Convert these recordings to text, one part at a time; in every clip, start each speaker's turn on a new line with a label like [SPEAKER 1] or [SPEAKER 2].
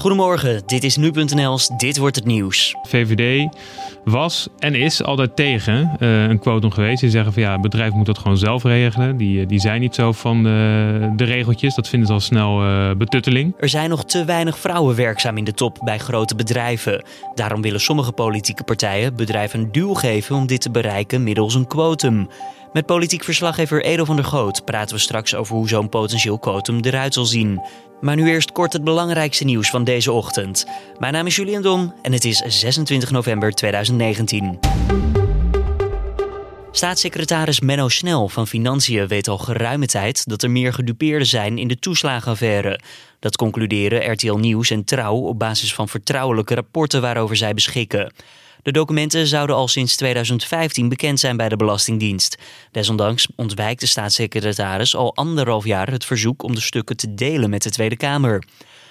[SPEAKER 1] Goedemorgen, dit is nu.nl's Dit wordt het nieuws.
[SPEAKER 2] VVD was en is altijd tegen uh, een quotum geweest. Die zeggen van ja, het bedrijf moet dat gewoon zelf regelen. Die, eh, die zijn niet zo van de, de regeltjes. Dat vinden ze al snel uh, betutteling.
[SPEAKER 1] Er zijn nog te weinig vrouwen werkzaam in de top bij grote bedrijven. Daarom willen sommige politieke partijen bedrijven een duw geven om dit te bereiken middels een quotum. Met politiek verslaggever Edo van der Goot praten we straks over hoe zo'n potentieel quotum eruit zal zien. Maar nu eerst kort het belangrijkste nieuws van deze ochtend. Mijn naam is Julian Dom en het is 26 november 2019. Staatssecretaris Menno Snel van Financiën weet al geruime tijd dat er meer gedupeerden zijn in de toeslagenaffaire. Dat concluderen RTL Nieuws en Trouw op basis van vertrouwelijke rapporten waarover zij beschikken. De documenten zouden al sinds 2015 bekend zijn bij de Belastingdienst. Desondanks ontwijkt de staatssecretaris al anderhalf jaar het verzoek om de stukken te delen met de Tweede Kamer.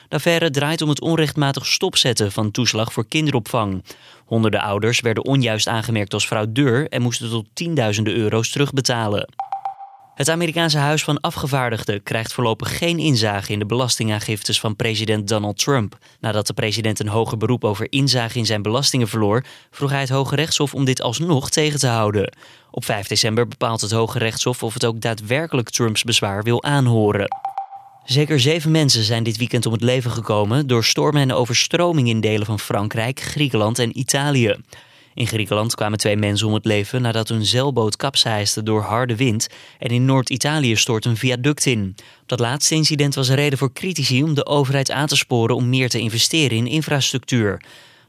[SPEAKER 1] De affaire draait om het onrechtmatig stopzetten van toeslag voor kinderopvang. Honderden ouders werden onjuist aangemerkt als fraudeur en moesten tot tienduizenden euro's terugbetalen. Het Amerikaanse Huis van Afgevaardigden krijgt voorlopig geen inzage in de belastingaangiftes van president Donald Trump. Nadat de president een hoger beroep over inzage in zijn belastingen verloor, vroeg hij het Hoge Rechtshof om dit alsnog tegen te houden. Op 5 december bepaalt het Hoge Rechtshof of het ook daadwerkelijk Trumps bezwaar wil aanhoren. Zeker zeven mensen zijn dit weekend om het leven gekomen door stormen en overstroming in delen van Frankrijk, Griekenland en Italië. In Griekenland kwamen twee mensen om het leven nadat hun zeilboot kapseisde door harde wind en in Noord-Italië stort een viaduct in. Dat laatste incident was een reden voor critici om de overheid aan te sporen om meer te investeren in infrastructuur.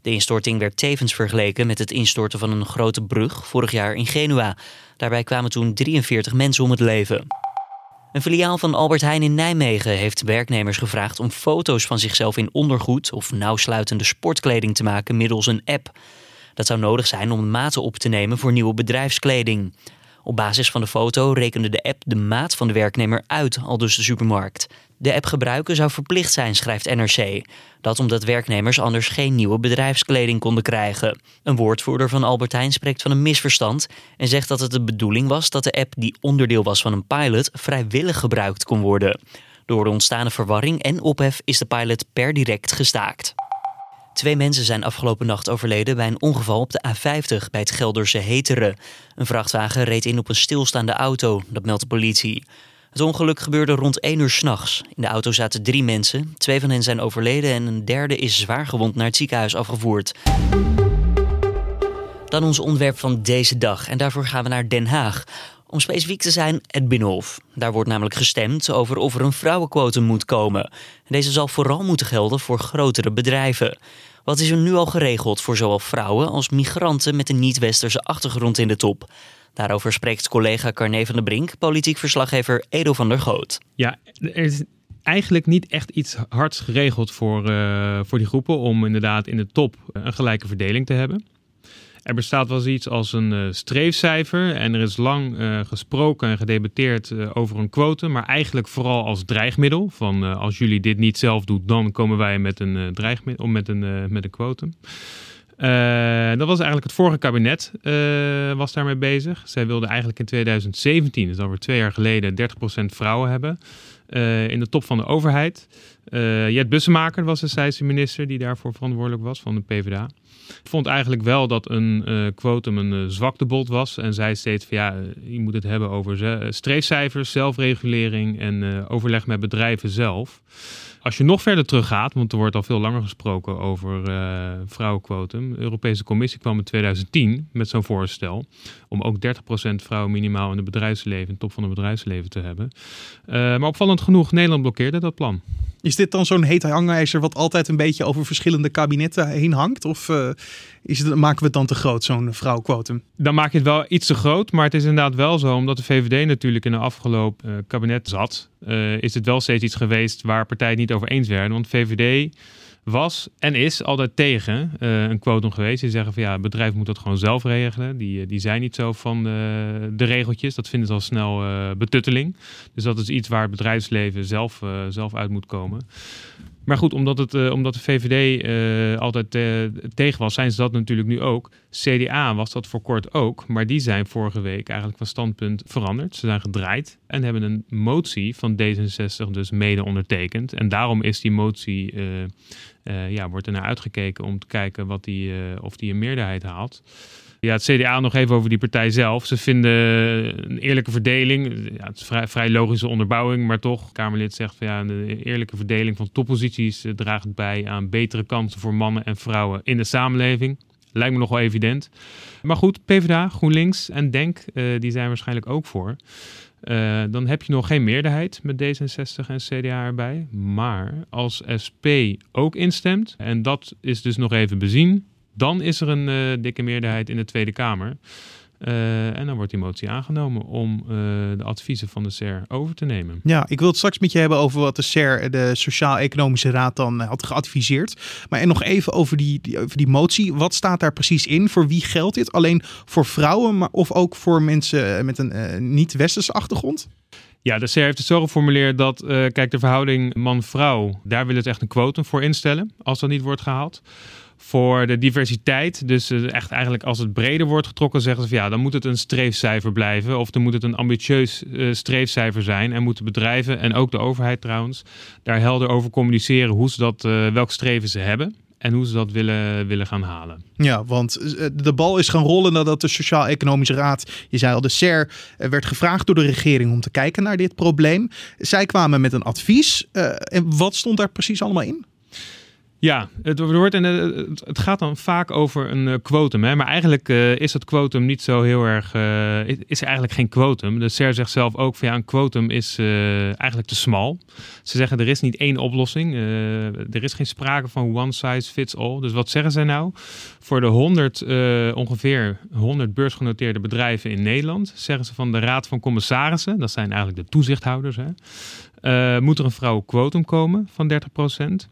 [SPEAKER 1] De instorting werd tevens vergeleken met het instorten van een grote brug vorig jaar in Genua. Daarbij kwamen toen 43 mensen om het leven. Een filiaal van Albert Heijn in Nijmegen heeft werknemers gevraagd om foto's van zichzelf in ondergoed of nauwsluitende sportkleding te maken middels een app. Dat zou nodig zijn om maten op te nemen voor nieuwe bedrijfskleding. Op basis van de foto rekende de app de maat van de werknemer uit, al dus de supermarkt. De app gebruiken zou verplicht zijn, schrijft NRC. Dat omdat werknemers anders geen nieuwe bedrijfskleding konden krijgen. Een woordvoerder van Albert Heijn spreekt van een misverstand en zegt dat het de bedoeling was dat de app, die onderdeel was van een pilot, vrijwillig gebruikt kon worden. Door de ontstane verwarring en ophef is de pilot per direct gestaakt. Twee mensen zijn afgelopen nacht overleden bij een ongeval op de A50 bij het Gelderse Heteren. Een vrachtwagen reed in op een stilstaande auto, dat meldt de politie. Het ongeluk gebeurde rond 1 uur s'nachts. In de auto zaten drie mensen. Twee van hen zijn overleden en een derde is zwaar gewond naar het ziekenhuis afgevoerd. Dan ons onderwerp van deze dag. En daarvoor gaan we naar Den Haag. Om specifiek te zijn, het Binnenhof. Daar wordt namelijk gestemd over of er een vrouwenquotum moet komen. Deze zal vooral moeten gelden voor grotere bedrijven. Wat is er nu al geregeld voor zowel vrouwen als migranten met een niet-westerse achtergrond in de top? Daarover spreekt collega Carne van der Brink, politiek verslaggever Edo van der Goot.
[SPEAKER 2] Ja, er is eigenlijk niet echt iets hards geregeld voor, uh, voor die groepen om inderdaad in de top een gelijke verdeling te hebben. Er bestaat wel iets als een uh, streefcijfer en er is lang uh, gesproken en gedebatteerd uh, over een quote, maar eigenlijk vooral als dreigmiddel. Van als jullie dit niet zelf doen, dan komen wij met een dreigmiddel, met een, met een quotum. dat was eigenlijk het vorige kabinet was daarmee bezig. Zij wilden eigenlijk in 2017, dus alweer twee jaar geleden, 30% vrouwen hebben in de top van de overheid. Jet Bussemaker was de Zeise minister die daarvoor verantwoordelijk was van de PvdA vond eigenlijk wel dat een uh, quotum een uh, zwaktebod was. En zei steeds van ja, eh, je moet het hebben over streefcijfers, zelfregulering en overleg met bedrijven zelf. Als je nog verder teruggaat, want er wordt al veel langer gesproken over uh, vrouwenquotum. De Europese Commissie kwam in 2010 met zo'n voorstel om ook 30% vrouwen minimaal in het bedrijfsleven, de top van het bedrijfsleven te hebben. Uh, maar opvallend genoeg, Nederland blokkeerde dat plan.
[SPEAKER 3] Is dit dan zo'n heet hangijzer wat altijd een beetje over verschillende kabinetten heen hangt? Of uh, is het, maken we het dan te groot, zo'n vrouwenquotum?
[SPEAKER 2] Dan maak je het wel iets te groot, maar het is inderdaad wel zo, omdat de VVD natuurlijk in de afgelopen uh, kabinet zat, uh, is het wel steeds iets geweest waar partijen niet over eens werden. Want VVD was en is altijd tegen uh, een quotum geweest. Die zeggen van ja, het bedrijf moet dat gewoon zelf regelen. Die, die zijn niet zo van de, de regeltjes. Dat vinden ze al snel betutteling. Dus dat is iets waar het bedrijfsleven zelf, zelf uit moet komen. Maar goed, omdat, het, uh, omdat de VVD uh, altijd uh, tegen was, zijn ze dat natuurlijk nu ook. CDA was dat voor kort ook, maar die zijn vorige week eigenlijk van standpunt veranderd. Ze zijn gedraaid en hebben een motie van D66 dus mede ondertekend. En daarom is die motie, ja, wordt er naar uitgekeken om te kijken wat die, of die een meerderheid haalt. Ja, het CDA nog even over die partij zelf. Ze vinden een eerlijke verdeling. Ja, het is vrij, vrij logische onderbouwing, maar toch. Kamerlid zegt van ja, een eerlijke verdeling van topposities eh, draagt bij aan betere kansen voor mannen en vrouwen in de samenleving. Lijkt me nog wel evident. Maar goed, PvdA, GroenLinks en DENK, uh, die zijn waarschijnlijk ook voor. Uh, dan heb je nog geen meerderheid met D66 en CDA erbij. Maar als SP ook instemt, en dat is dus nog even bezien, dan is er een uh, dikke meerderheid in de Tweede Kamer. Uh, en dan wordt die motie aangenomen om uh, de adviezen van de SER over te nemen.
[SPEAKER 3] Ja, ik wil het straks met je hebben over wat de SER, de Sociaal-Economische Raad, dan had geadviseerd. Maar en nog even over die, die, over die motie. Wat staat daar precies in? Voor wie geldt dit? Alleen voor vrouwen, maar of ook voor mensen met een niet-westerse achtergrond?
[SPEAKER 2] Ja, de SER heeft het zo geformuleerd dat, kijk, de verhouding man-vrouw, daar wil het echt een quotum voor instellen, als dat niet wordt gehaald voor de diversiteit. Dus eh, echt eigenlijk als het breder wordt getrokken, zeggen ze van ja, dan moet het een streefcijfer blijven. Of dan moet het een ambitieus uh, streefcijfer zijn. En moeten bedrijven en ook de overheid trouwens daar helder over communiceren hoe ze dat, welk streven ze hebben. En hoe ze dat willen, willen gaan halen.
[SPEAKER 3] Ja, want de bal is gaan rollen nadat de Sociaal-Economische Raad, je zei al, de SER, werd gevraagd door de regering om te kijken naar dit probleem. Zij kwamen met een advies. en wat stond daar precies allemaal in?
[SPEAKER 2] Ja, het, wordt en het gaat dan vaak over een uh, quotum. Hè? Maar eigenlijk uh, is het quotum niet zo heel erg. Uh, is er eigenlijk geen quotum. De SER zegt zelf ook van ja, een quotum is eigenlijk te smal. Ze zeggen er is niet één oplossing. er is geen sprake van one size fits all. Dus wat zeggen zij nou? Voor de 100 ongeveer 100 beursgenoteerde bedrijven in Nederland zeggen ze van de Raad van Commissarissen, dat zijn eigenlijk de toezichthouders, hè, moet er een vrouwenquotum komen van 30 procent.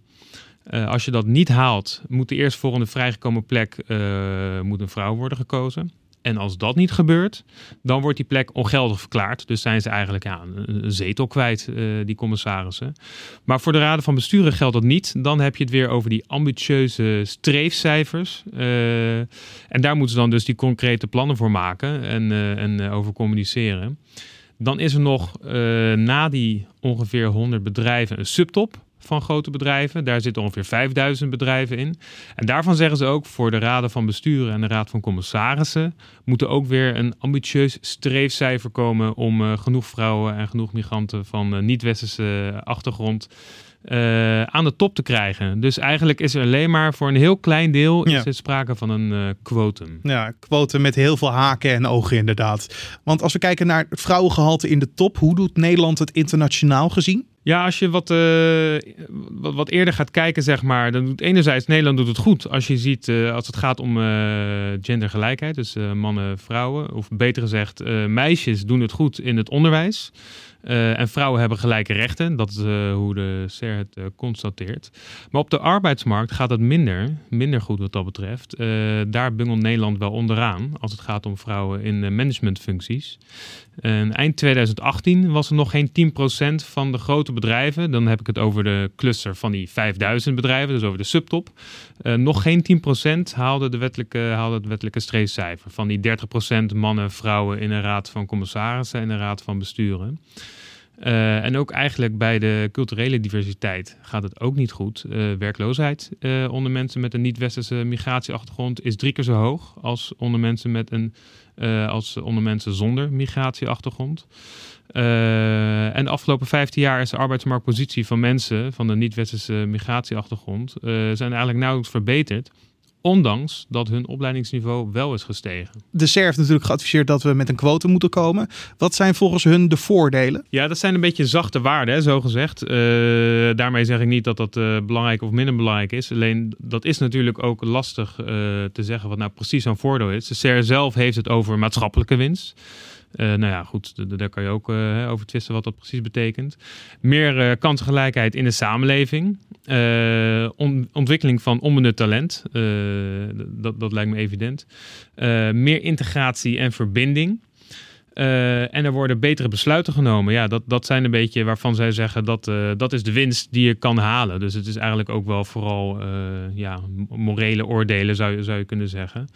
[SPEAKER 2] Uh, als je dat niet haalt, moet de eerstvolgende vrijgekomen plek uh, moet een vrouw worden gekozen. En als dat niet gebeurt, dan wordt die plek ongeldig verklaard. Dus zijn ze eigenlijk ja, een zetel kwijt, uh, die commissarissen. Maar voor de raden van besturen geldt dat niet. Dan heb je het weer over die ambitieuze streefcijfers. en daar moeten ze dan dus die concrete plannen voor maken en, en over communiceren. Dan is er nog na die ongeveer 100 bedrijven een subtop van grote bedrijven. Daar zitten ongeveer 5000 bedrijven in. En daarvan zeggen ze ook voor de raden van besturen en de raad van commissarissen moet er ook weer een ambitieus streefcijfer komen om uh, genoeg vrouwen en genoeg migranten van uh, niet-westerse achtergrond uh, aan de top te krijgen. Dus eigenlijk is er alleen maar voor een heel klein deel ja. is er sprake van een quotum.
[SPEAKER 3] Ja, quotum met heel veel haken en ogen inderdaad. Want als we kijken naar het vrouwengehalte in de top, hoe doet Nederland het internationaal gezien?
[SPEAKER 2] Ja, als je wat, uh, wat, wat, eerder gaat kijken, zeg maar, dan doet enerzijds Nederland doet het goed. Als je ziet, uh, als het gaat om uh, gendergelijkheid, dus mannen, vrouwen, of beter gezegd, meisjes doen het goed in het onderwijs. Uh, en vrouwen hebben gelijke rechten. Dat is uh, hoe de SER het uh, constateert. Maar op de arbeidsmarkt gaat het minder, minder goed wat dat betreft. daar bungelt Nederland wel onderaan als het gaat om vrouwen in managementfuncties. En eind 2018 was er nog geen 10% van de grote bedrijven. Dan heb ik het over de cluster van die 5000 bedrijven, dus over de subtop. nog geen 10% haalde, de wettelijke, haalde het wettelijke streefcijfer. Van die 30% mannen, vrouwen in een raad van commissarissen en een raad van besturen. Uh, en ook eigenlijk bij de culturele diversiteit gaat het ook niet goed. Uh, werkloosheid uh, onder mensen met een niet-westerse migratieachtergrond is drie keer zo hoog als onder mensen, met een, als onder mensen zonder migratieachtergrond. en de afgelopen 15 jaar is de arbeidsmarktpositie van mensen van een niet-westerse migratieachtergrond zijn eigenlijk nauwelijks verbeterd. Ondanks dat hun opleidingsniveau wel is gestegen.
[SPEAKER 3] De SER heeft natuurlijk geadviseerd dat we met een quote moeten komen. Wat zijn volgens hun de voordelen?
[SPEAKER 2] Ja, dat zijn een beetje zachte waarden, hè, zo gezegd. Uh, daarmee zeg ik niet dat dat uh, belangrijk of minder belangrijk is. Alleen dat is natuurlijk ook lastig uh, te zeggen wat nou precies zo'n voordeel is. De SER zelf heeft het over maatschappelijke winst. Uh, nou ja, goed, daar kan je ook uh, over twisten wat dat precies betekent. Meer uh, kansengelijkheid in de samenleving. On ontwikkeling van onbenut talent. dat, dat lijkt me evident. meer integratie en verbinding. En er worden betere besluiten genomen. Ja, dat, dat zijn een beetje waarvan zij zeggen dat dat is de winst die je kan halen. Dus het is eigenlijk ook wel vooral ja, morele oordelen, zou je, zou je kunnen zeggen.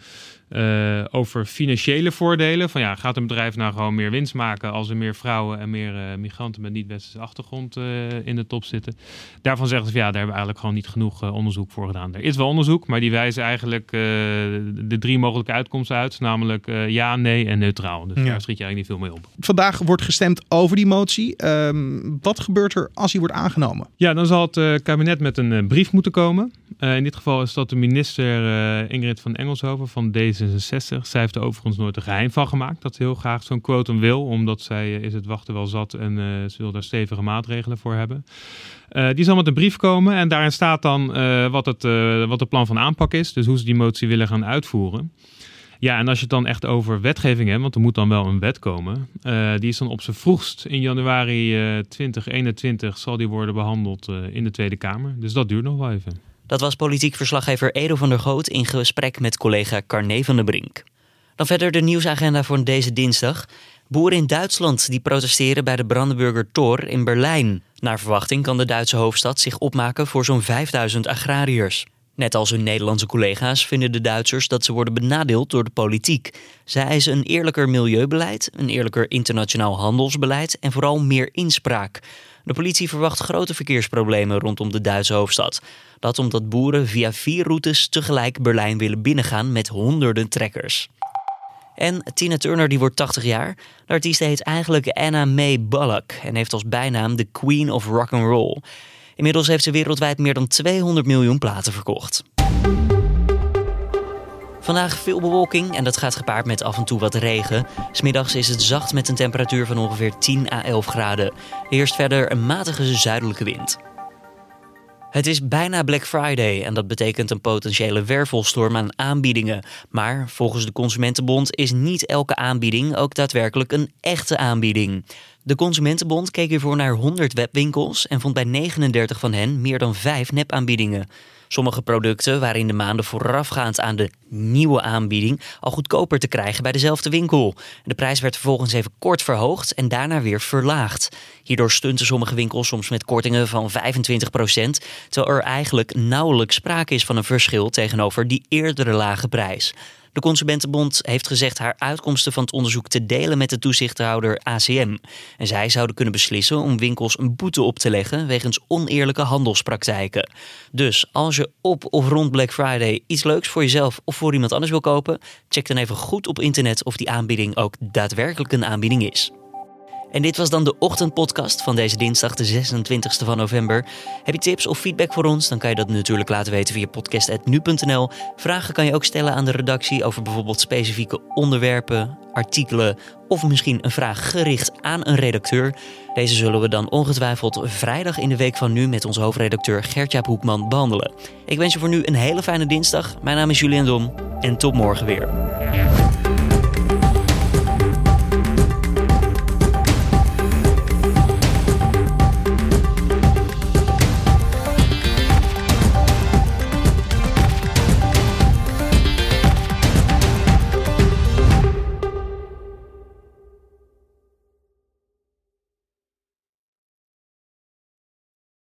[SPEAKER 2] Uh, over financiële voordelen. Van ja, gaat een bedrijf nou gewoon meer winst maken als er meer vrouwen en meer uh, migranten met niet-westerse achtergrond uh, in de top zitten? Daarvan zeggen ze van ja, daar hebben we eigenlijk gewoon niet genoeg onderzoek voor gedaan. Er is wel onderzoek, maar die wijzen eigenlijk de drie mogelijke uitkomsten uit. Namelijk ja, nee en neutraal. Dus ja. daar schiet je eigenlijk niet veel mee op.
[SPEAKER 3] Vandaag wordt gestemd over die motie. Um, wat gebeurt er als die wordt aangenomen?
[SPEAKER 2] Ja, dan zal het kabinet met een brief moeten komen. in dit geval is dat de minister Ingrid van Engelshoven van deze 66 Zij heeft er overigens nooit een geheim van gemaakt dat ze heel graag zo'n quotum wil, omdat zij uh, is het wachten wel zat en uh, ze wil daar stevige maatregelen voor hebben. Uh, die zal met een brief komen en daarin staat dan wat, het, wat het plan van aanpak is, dus hoe ze die motie willen gaan uitvoeren. Ja, en als je het dan echt over wetgeving hebt, want er moet dan wel een wet komen. Die is dan op zijn vroegst in januari uh, 2021 zal die worden behandeld in de Tweede Kamer. Dus dat duurt nog wel even.
[SPEAKER 1] Dat was politiek verslaggever Edo van der Goot in gesprek met collega Carne van der Brink. Dan verder de nieuwsagenda voor deze dinsdag. Boeren in Duitsland die protesteren bij de Brandenburger Tor in Berlijn. Naar verwachting kan de Duitse hoofdstad zich opmaken voor zo'n 5000 agrariërs. Net als hun Nederlandse collega's vinden de Duitsers dat ze worden benadeeld door de politiek. Zij eisen een eerlijker milieubeleid, een eerlijker internationaal handelsbeleid en vooral meer inspraak. De politie verwacht grote verkeersproblemen rondom de Duitse hoofdstad. Dat omdat boeren via vier routes tegelijk Berlijn willen binnengaan met honderden trekkers. En Tina Turner die wordt 80 jaar. De artiest heet eigenlijk Anna Mae Bullock en heeft als bijnaam de Queen of Rock and Roll. Inmiddels heeft ze wereldwijd meer dan 200 miljoen platen verkocht. Vandaag veel bewolking en dat gaat gepaard met af en toe wat regen. Smiddags is het zacht met een temperatuur van ongeveer 10 à 11 graden. Eerst verder een matige zuidelijke wind. Het is bijna Black Friday en dat betekent een potentiële wervelstorm aan aanbiedingen. Maar volgens de Consumentenbond is niet elke aanbieding ook daadwerkelijk een echte aanbieding. De Consumentenbond keek hiervoor naar 100 webwinkels en vond bij 39 van hen meer dan 5 nepaanbiedingen. Sommige producten waren de maanden voorafgaand aan de nieuwe aanbieding al goedkoper te krijgen bij dezelfde winkel. De prijs werd vervolgens even kort verhoogd en daarna weer verlaagd. Hierdoor stunten sommige winkels soms met kortingen van 25%, terwijl er eigenlijk nauwelijks sprake is van een verschil tegenover die eerdere lage prijs. De Consumentenbond heeft gezegd haar uitkomsten van het onderzoek te delen met de toezichthouder ACM. En zij zouden kunnen beslissen om winkels een boete op te leggen wegens oneerlijke handelspraktijken. Dus als je op of rond Black Friday iets leuks voor jezelf of voor iemand anders wil kopen, check dan even goed op internet of die aanbieding ook daadwerkelijk een aanbieding is. En dit was dan de ochtendpodcast van deze dinsdag, de 26e van november. Heb je tips of feedback voor ons? Dan kan je dat natuurlijk laten weten via podcast.nu.nl. Vragen kan je ook stellen aan de redactie over bijvoorbeeld specifieke onderwerpen, artikelen of misschien een vraag gericht aan een redacteur. Deze zullen we dan ongetwijfeld vrijdag in de week van nu met onze hoofdredacteur Gertjaap Hoekman behandelen. Ik wens je voor nu een hele fijne dinsdag. Mijn naam is Julian Dom en tot morgen weer.